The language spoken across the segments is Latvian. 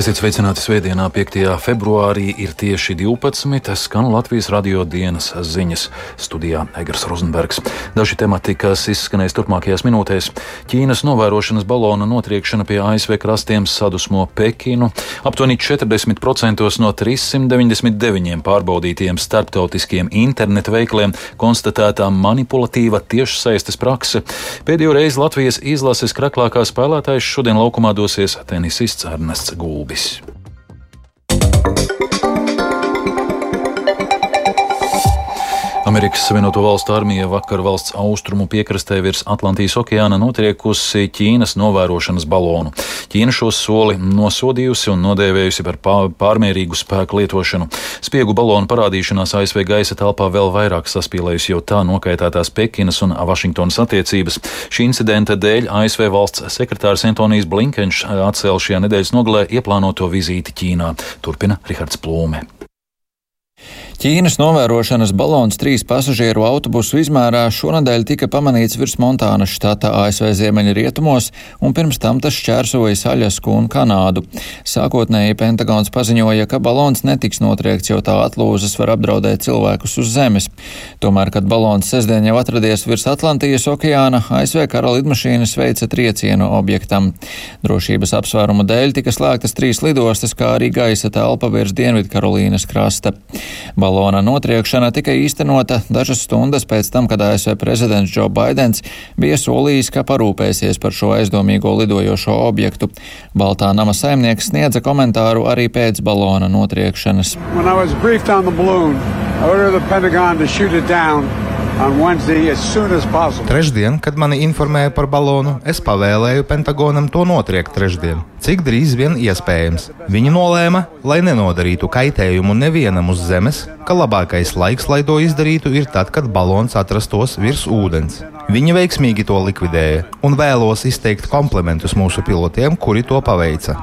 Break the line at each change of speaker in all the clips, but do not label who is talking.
Esiet sveicināti svētdienā, 5. februārī ir tieši 12. skan Latvijas radio dienas ziņas studijā Egars Rozenbergs. Daži temati, kas izskanēs turpmākajās minūtēs - Ķīnas novērošanas balona notriekšana pie ASV krastiem sadusmo Pekinu, aptuveni 40% no 399 pārbaudītiem starptautiskiem internetu veikliem konstatētā manipulatīva tiešsaistes prakse. Pēdējo reizi Latvijas izlases kraklākā spēlētājs šodien laukumā dosies tenisists Ernests Gulbis. Labi. Amerikas Savienoto Valstu armija vakar valsts austrumu piekrastē virs Atlantijas okeāna notriekusi Ķīnas novērošanas balonu. Ķīna šo soli nosodījusi un nodēvējusi par pārmērīgu spēku lietošanu. Spiegu balonu parādīšanās ASV gaisa telpā vēl vairāk saspīlējusi jau tā nokaitētās Pekinas un Vašingtonas attiecības. Šī incidenta dēļ ASV valsts sekretārs Antonijs Blinkenš atcēla šajā nedēļas nogalē ieplānoto vizīti Ķīnā. Turpina Rihards Plūme.
Ķīnas novērošanas balons trīs pasažieru autobusu izmērā šonadēļ tika pamanīts virs Montānas štata ASV ziemeļrietumos, un pirms tam tas šķērsoja Aļasku un Kanādu. Sākotnēji Pentagons paziņoja, ka balons netiks notriekts, jo tā atlūzas var apdraudēt cilvēkus uz zemes. Tomēr, kad balons sestdien jau atradies virs Atlantijas okeāna, ASV kara lidmašīnas veica triecienu objektam. Drošības apsvērumu dēļ tika slēgtas trīs lidostas, kā arī gaisa telpa virs Dienvidkarolīnas krasta. Balona notriekšana tika īstenota dažas stundas pēc tam, kad ASV prezidents Džo Baidens bija solījis, ka parūpēsies par šo aizdomīgo lidojošo objektu. Baltā nama saimnieks sniedza komentāru arī pēc balona notriekšanas. Balloon,
Trešdien, kad mani informēja par balonu, es pavēlēju Pentagonam to notriekt trešdien, cik drīz vien iespējams. Viņi nolēma, lai nenodarītu kaitējumu nevienam uz zemes, ka labākais laiks, lai to izdarītu, ir tad, kad balons atrastos virs ūdens. Viņi veiksmīgi to likvidēja, un vēlos izteikt komplimentus mūsu pilotiem, kuri to paveica.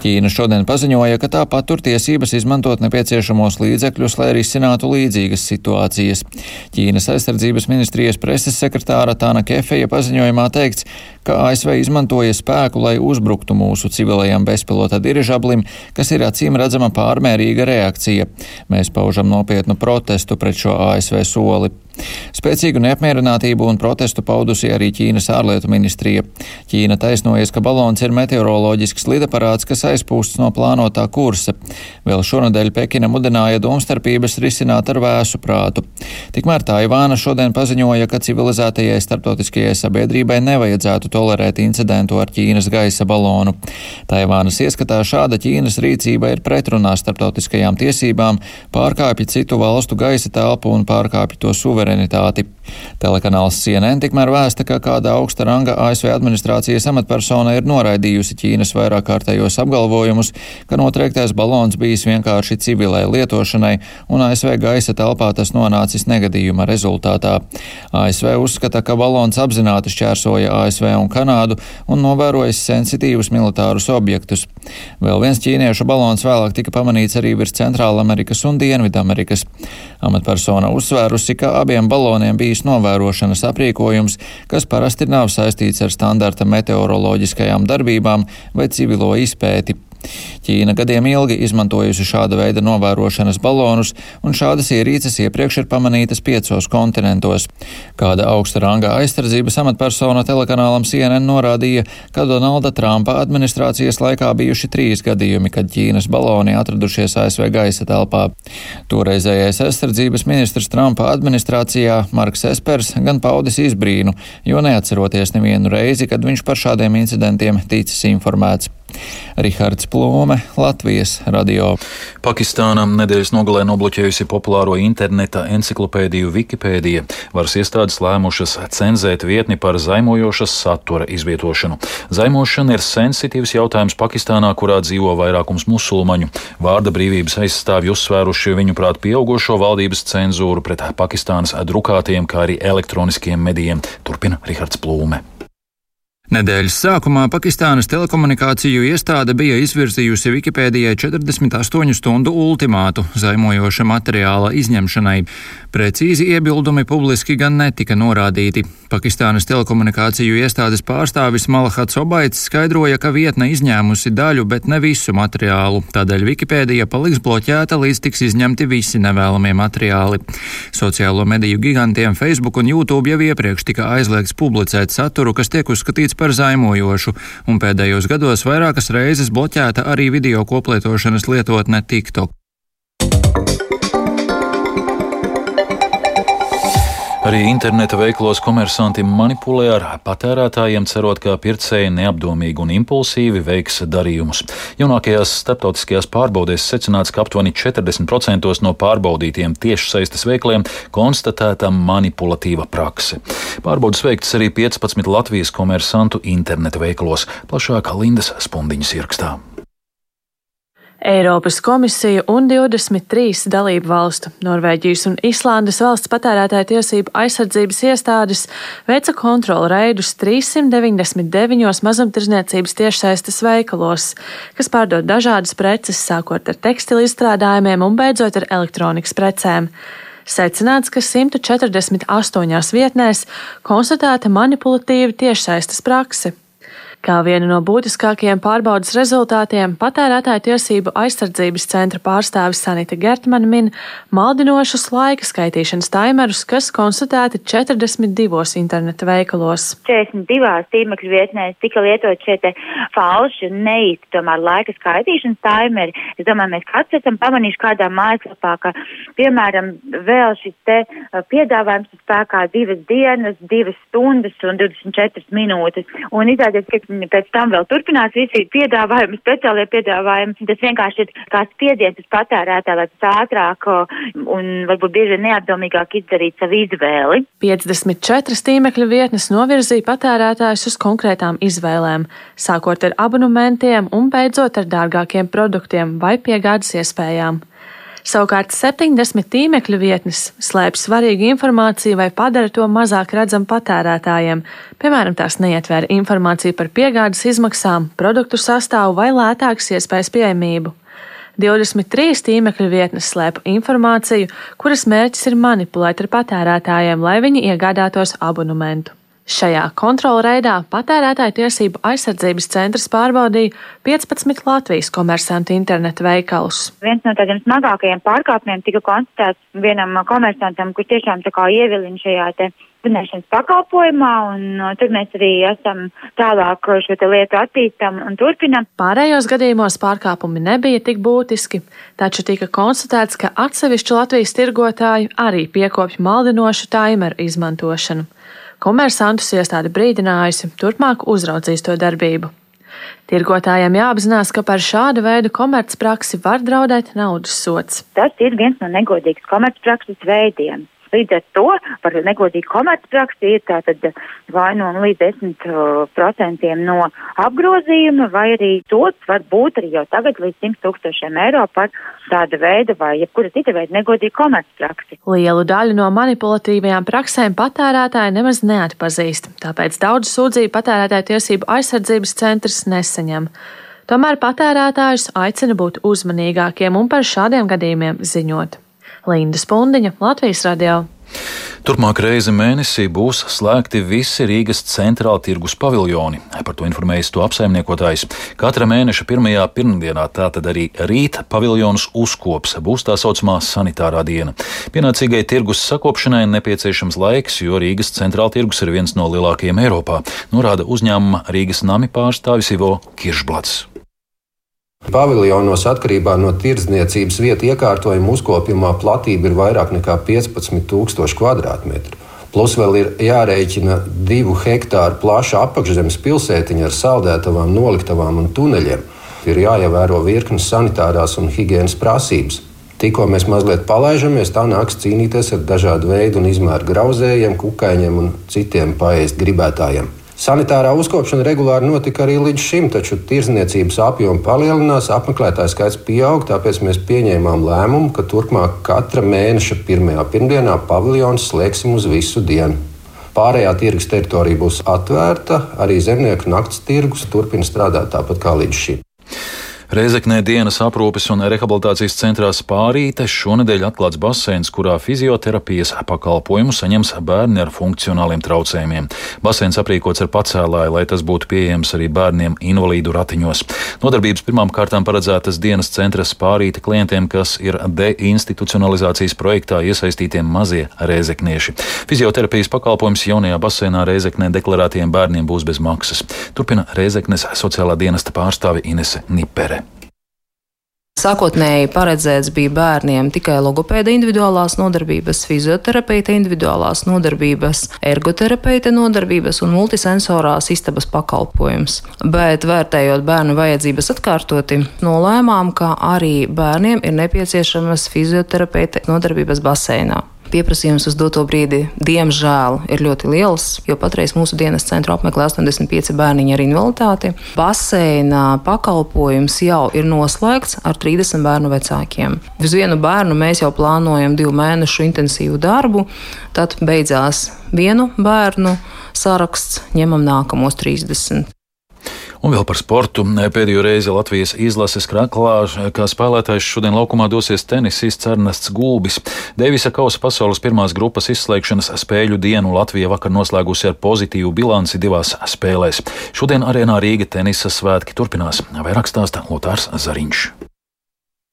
Ķīna šodien paziņoja, ka tā patur tiesības izmantot nepieciešamos līdzekļus, lai risinātu līdzīgas situācijas. Ķīnas aizsardzības ministrijas preses sekretāra Tāna Kefeja paziņojumā teikts, ka ASV izmantoja spēku, lai uzbruktu mūsu civilajam bezpilota dirižablim, kas ir acīm redzama pārmērīga reakcija. Mēs paužam nopietnu protestu pret šo ASV soli. Spēcīgu neapmierinātību un protestu paudusi arī Ķīnas ārlietu ministrija. Ķīna taisnojas, ka balons ir meteoroloģisks lidaparāts, kas aizpūsts no plānotā kursa. Vēl šonadēļ Pekina mudināja domstarpības risināt ar vēsu prātu. Tikmēr Taivāna šodien paziņoja, ka civilizētajai starptautiskajai sabiedrībai nevajadzētu tolerēt incidentu ar Ķīnas gaisa balonu. Taivānas ieskatā šāda Ķīnas rīcība ir pretrunā starptautiskajām tiesībām, pārkāpja citu valstu gaisa telpu un pārkāpja to suverenitāti. Telekanāls CNN tikmēr vēsta, ka kāda augsta ranga ASV administrācijas amatpersona ir noraidījusi Ķīnas vairāk kārtējos apgalvojumus, ka notriektais balons bijis vienkārši civilai lietošanai, un ASV gaisa telpā tas nonācis negadījuma rezultātā. ASV uzskata, ka balons apzināti šķērsoja ASV un Kanādu un novērojas sensitīvus militārus objektus. Vēl viens ķīniešu balons vēlāk tika pamanīts arī virs Centrālamerikas un Dienvidamerikas. Amatpersona uzsvērusi, ka abiem baloniem bijis novērošanas aprīkojums, kas parasti nav saistīts ar standarta meteoroloģiskajām darbībām vai civilo izpēti. Ķīna gadiem ilgi izmantojusi šāda veida novērošanas balonus, un šādas ierīces iepriekš ir pamanītas piecos kontinentos. Kāda augsta ranga aizsardzības amatpersona telekanālam CNN norādīja, ka Donalda Trumpa administrācijas laikā bijuši trīs gadījumi, kad Ķīnas baloni atradušies ASV gaisa telpā. Toreizējais aizsardzības ministrs Trumpa administrācijā Marks Espers gan paudis izbrīnu, jo neatceroties nevienu reizi, kad viņš par šādiem incidentiem ticis informēts. Rihards Plome, Latvijas radio.
Pakistāna nedēļas nogalē nobloķējusi populāro interneta enciklopēdiju Wikipēdija. Varas iestādes lēmušas cenzēt vietni par zaimojošas satura izvietošanu. Zaimošana ir sensitīvs jautājums Pakistānā, kurā dzīvo vairākums musulmaņu. Vārda brīvības aizstāvji uzsvēruši viņuprāt pieaugušo valdības cenzūru pret Pakistānas drukātiem, kā arī elektroniskiem medijiem. Turpina Rihards Plūme.
Nedēļas sākumā Pakistānas telekomunikāciju iestāde bija izvirzījusi Wikipēdijai 48 stundu ultimātu zaimojoša materiāla izņemšanai. Precīzi iebildumi publiski gan netika norādīti. Pakistānas telekomunikāciju iestādes pārstāvis Malahats Obaits skaidroja, ka vietne izņēmusi daļu, bet ne visu materiālu. Tādēļ Wikipēdija paliks bloķēta, līdz tiks izņemti visi nevēlamie materiāli. Sociālo mediju gigantiem Facebook un YouTube jau iepriekš tika aizliegts publicēt saturu, kas tiek uzskatīts par zaimojošu, un pēdējos gados vairākas reizes bloķēta arī video koplietošanas lietotne TikTok.
Arī interneta veiklos komersanti manipulē ar patērētājiem, cerot, ka pircēji neapdomīgi un impulsīvi veiks darījumus. Jaunākajās starptautiskajās pārbaudēs secināts, ka aptuveni 40% no pārbaudītiem tiešsaistes veikliem konstatēta manipulatīva prakse. Pārbaudas veikts arī 15 Latvijas komersantu interneta veiklos, plašāk Lindas Spundiņas ierakstā.
Eiropas komisija un 23 dalību valstu, Norvēģijas un Islandes valsts patērētāju tiesību aizsardzības iestādes veica kontrolu reidus 399 mazumtirdzniecības tiešsaistes veikalos, kas pārdod dažādas preces, sākot ar tekstilu izstrādājumiem un beidzot ar elektronikas precēm. Secināts, ka 148 vietnēs konstatēta manipulatīva tiešsaistes prakse. Kā vienu no būtiskākajiem pārbaudas rezultātiem patērētāju tiesību aizsardzības centra pārstāvis Sanita Gertmana min maldinošus laika skaitīšanas taimerus, kas konstatēti 42 interneta veikalos.
42 tīmekļu vietnēs tika lietot šie falši un neīsti tomēr laika skaitīšanas taimeri. Es domāju, mēs kāds esam pamanījuši kādā mājaslapā, ka, piemēram, vēl šis te piedāvājums spēkā divas dienas, divas stundas un 24 minūtes. Un izrādās, ka pēc tam vēl turpinās visi piedāvājumi, speciālie piedāvājumi. Tas vienkārši ir kā spiediens uz patērētāju, lai tas ātrāk un varbūt bieži neapdomīgāk izdarīt savu izvēli.
54 tīmekļa vietnes novirzīja patērētājus uz konkrētām izvēlēm, sākot ar abonementiem un beidzot ar dārgākiem produktiem vai piegādes iespējām. Savukārt 70 tīmekļa vietnes slēpj svarīgu informāciju vai padara to mazāk redzamu patērētājiem. Piemēram, tās neietver informāciju par piegādes izmaksām, produktu sastāvu vai lētākas iespējas pieejamību. 23 tīmekļa vietnes slēp informāciju, kuras mērķis ir manipulēt ar patērētājiem, lai viņi iegādātos abonementu. Šajā kontrolreidā patērētāju tiesību aizsardzības centrs pārbaudīja 15 Latvijas komersantu internetu veikalus.
Viens no tādiem smagākajiem pārkāpumiem tika konstatēts vienam komersantam, kurš tiešām tā kā ievilina šajā te zināšanas pakalpojumā, un tur mēs arī esam tālāk šo lietu attīstam un turpinam.
Pārējos gadījumos pārkāpumi nebija tik būtiski, taču tika konstatēts, ka atsevišķi Latvijas tirgotāji arī piekopja maldinošu taimeru izmantošanu. Komersantus iestāde brīdinājusi, turpmāk uzraudzīs to darbību. Tirgotājiem jāapzinās, ka par šādu veidu komercpraksi var draudēt naudas sots.
Tas ir viens no negodīgas komercprakses veidiem. Līdz ar to par negodīgu komercpraksi ir tātad vai no nu līdz 10% no apgrozījuma, vai arī sots var būt arī jau tagad līdz 100 tūkstošiem eiro par tāda veida vai jebkura cita veida negodīgu komercpraksi.
Lielu daļu no manipulatīvajām praksēm patērētāji nemaz neatpazīst, tāpēc daudz sūdzību patērētāju tiesību aizsardzības centrs nesaņem. Tomēr patērētājus aicina būt uzmanīgākiem un par šādiem gadījumiem ziņot. Linda Spundiņa, Latvijas radio.
Turpmāk reizi mēnesī būs slēgti visi Rīgas centrāla tirgus paviljoni. Par to informējas to apsaimniekotājs. Katra mēneša pirmajā pirmdienā, tātad arī rīt, paviljonus uzkops. Būs tā saucamā sanitārā diena. Pienācīgai tirgus sakopšanai nepieciešams laiks, jo Rīgas centrāla tirgus ir viens no lielākajiem Eiropā, norāda uzņēmuma Rīgas nami pārstāvis Ivo Kiršblats.
Paviljonos atkarībā no tirdzniecības vietu iekārtojuma uzkopjumā platība ir vairāk nekā 15,000 km2. Plus vēl ir jārēķina divu hektāru plaša apakšzemes pilsētiņa ar saldētavām, noliktavām un tuneļiem. Ir jāievēro virknes sanitārās un higiēnas prasības. Tikko mēs mazliet palaižamies, tā nāks cīnīties ar dažādu veidu un izmēru grauzējiem, kukaiņiem un citiem paēst gribētājiem. Sanitārā uzkopšana regulāri notika arī līdz šim, taču tirzniecības apjoma palielinās, apmeklētāju skaits pieaug, tāpēc mēs pieņēmām lēmumu, ka turpmāk katra mēneša pirmajā pirmdienā paviljons slēgsim uz visu dienu. Pārējā tirgus teritorija būs atvērta, arī zemnieku nakts tirgus turpina strādāt tāpat kā līdz šim.
Reizeknē dienas aprūpes un rehabilitācijas centrā Spārīte šonadēļ atklāts baseins, kurā fizioterapijas pakalpojumu saņems bērni ar funkcionāliem traucējumiem. Baseins aprīkots ar pacēlāju, lai tas būtu pieejams arī bērniem invalīdu ratiņos. Nodarbības pirmām kārtām paredzētas dienas centra Spārīte klientiem, kas ir deinstitucionalizācijas projektā iesaistītiem mazie reizeknieši. Fizioterapijas pakalpojums jaunajā baseinā Reizeknē deklarētiem bērniem būs bez maksas. Turpina Reizeknes sociālā dienesta pārstāve Inese Nipere.
Sākotnēji paredzēts bija bērniem tikai logopēda individuālās nodarbības, fizioterapeita individuālās nodarbības, ergoterapeita nodarbības un multisensorās istabas pakalpojums. Bet vērtējot bērnu vajadzības atkārtoti, nolēmām, ka arī bērniem ir nepieciešamas fizioterapeita nodarbības baseinā. Pieprasījums uz doto brīdi, diemžēl, ir ļoti liels, jo patreiz mūsu dienas centru apmeklē 85 bērniņi ar invaliditāti. Baseina pakalpojums jau ir noslēgts ar 30 bērnu vecākiem. Uz vienu bērnu mēs jau plānojam divu mēnešu intensīvu darbu, tad beidzās vienu bērnu saraksts, ņemam nākamos 30.
Un vēl par sportu. Pēdējo reizi Latvijas izlases kraklā, kā spēlētājs šodien laukumā dosies tenisists Ernests Gulbis. Deivisa kausa pasaules pirmās grupas izslēgšanas spēļu dienu Latvija vakar noslēgusi ar pozitīvu bilanci divās spēlēs. Šodien arēnā Rīga tenisa svētki turpinās. Vairāk stāsta Lotārs Zariņš.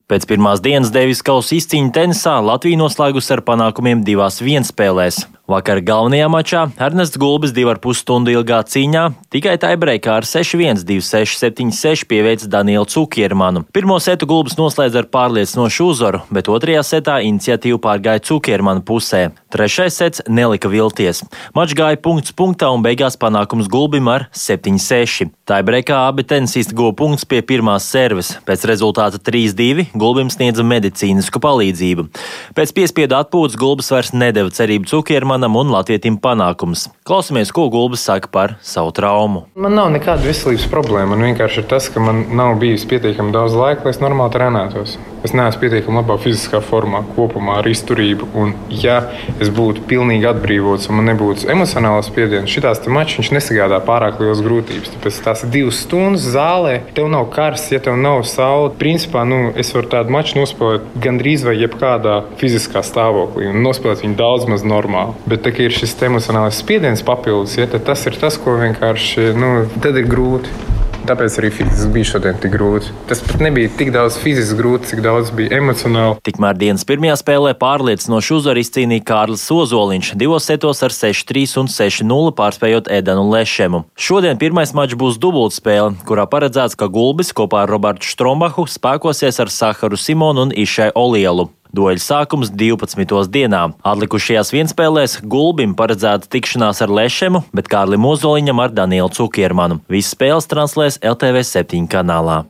Pēc pirmās dienas Deivisa kausa izcīņa tenisā Latvija noslēgusi ar panākumiem divās vienspēlēs. Vakar galvenajā mačā Ernests Gulbis 2,5 stundu ilgā cīņā tikai taibreikā ar 6-1, 2-6, 7-6 pieveica Danielu Cukiermanu. Pirmo setu Gulbis noslēdz ar pārliecinošu uzvaru, bet otrajā setā iniciatīvu pārgāja Cukiermanu pusē. Trešais sets nelika vilties. Mačs gāja punkts punktā un beigās panākums Gulbim ar 7-6. Taibreikā abi tenisisti guva punktus pie pirmās serves. Pēc rezultāta 3-2 Gulbim sniedza medicīnisku palīdzību. Pēc piespiedu atpūtas Gulbis vairs nedeva cerību Cukiermanu Bermanam un Latvietim panākums. Klausamies, ko Gulbis saka par savu traumu.
Man nav nekāda veselības problēma. Man vienkārši ir tas, ka man nav bijis pietiekami daudz laika, lai es normāli trenētos. Es neesmu pietiekami labā fiziskā formā, kopumā ar izturību. Un, ja es būtu pilnīgi atbrīvots un man nebūtu emocionāls spiediens, šitās mačs nesagādā pārāk liels grūtības. Tāpēc tās ir divas stundas zālē, tev nav karsts, ja tev nav saule. Principā nu, es varu tādu maču nospēlēt gandrīz vai jebkādā fiziskā stāvoklī un nospēlēt viņu daudz maz normāli. Bet tā, ir šis emocionālais spiediens papildus, ja, tas ir tas, ko vienkārši nu, tad ir grūti. Tāpēc arī fiziski bija šodien tik grūti. Tas pat nebija tik daudz fiziski grūti, cik daudz bija emocionāli.
Tikmēr dienas pirmajā spēlē pārliecinoši uzvaru izcīnīja Kārlis Ozoliņš, divos setos ar 6-3 un 6-0 pārspējot Edenu Lešemu. Šodien pirmais mačs būs dubultspēle, kurā paredzēts, ka Gulbis kopā ar Robertu Strombahu spēkosies ar Saharu Simonu un Išai Olielu. Dueļa sākums 12. dienā. Atlikušajās vienspēlēs Gulbim paredzēta tikšanās ar Lešemu, bet Kārlim Ozoliņam ar Danielu Cukiermanu. Visas spēles translēs LTV 7 kanālā.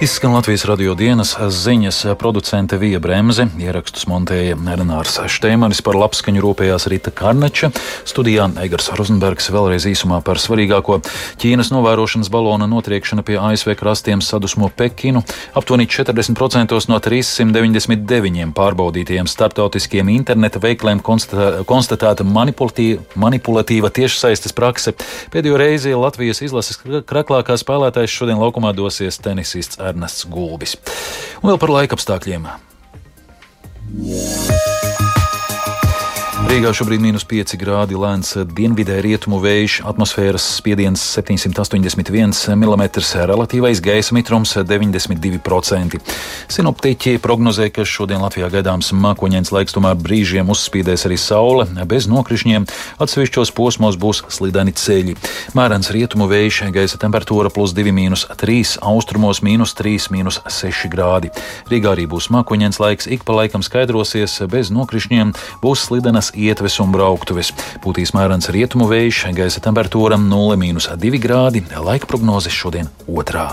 Izskan Latvijas radio dienas ziņas producente Vija Bremse, ierakstus montēja Renārs Šteimanis par labskaņu rūpējās Rita Karneča, studijā Eigars Rozenbergs vēlreiz īsumā par svarīgāko Ķīnas novērošanas balona notriekšana pie ASV krastiem sadusmo Pekinu. Aptuveni 40% no 399 pārbaudītajiem startautiskiem interneta veikliem konstatē, konstatēta manipulatīva tiešsaistes prakse. Pēdējo reizi Latvijas izlases kraklākā spēlētājs šodien laukumā dosies tenisists Ernests Gulbis. Un vēl par laikapstākļiem. Yeah. Rīgā šobrīd ir mīnus 5 grādi, lēns dienvidē rietumu vējš, atmosfēras spiediens 781 mm, relatīvais gaisa mitrums 92%. Sinoptiķi prognozē, ka šodien Latvijā gaidāms mākoņains laiks, tomēr brīžiem uzspīdēs arī saule, bez nokrišņiem, atsevišķos posmos būs slideni ceļi. Mērens rietumu vējš, gaisa temperatūra plus 2,3, austrumos mīnus 3,6 grādi. Rīgā arī būs mākoņains laiks, ik pa laikam skaidrosies, bez nokrišņiem būs slidenas ietves un brauktuves. Pūtīs mērens rietumu vējš, gaisa temperatūra 0,2 grādi, laika prognozes šodien otrā.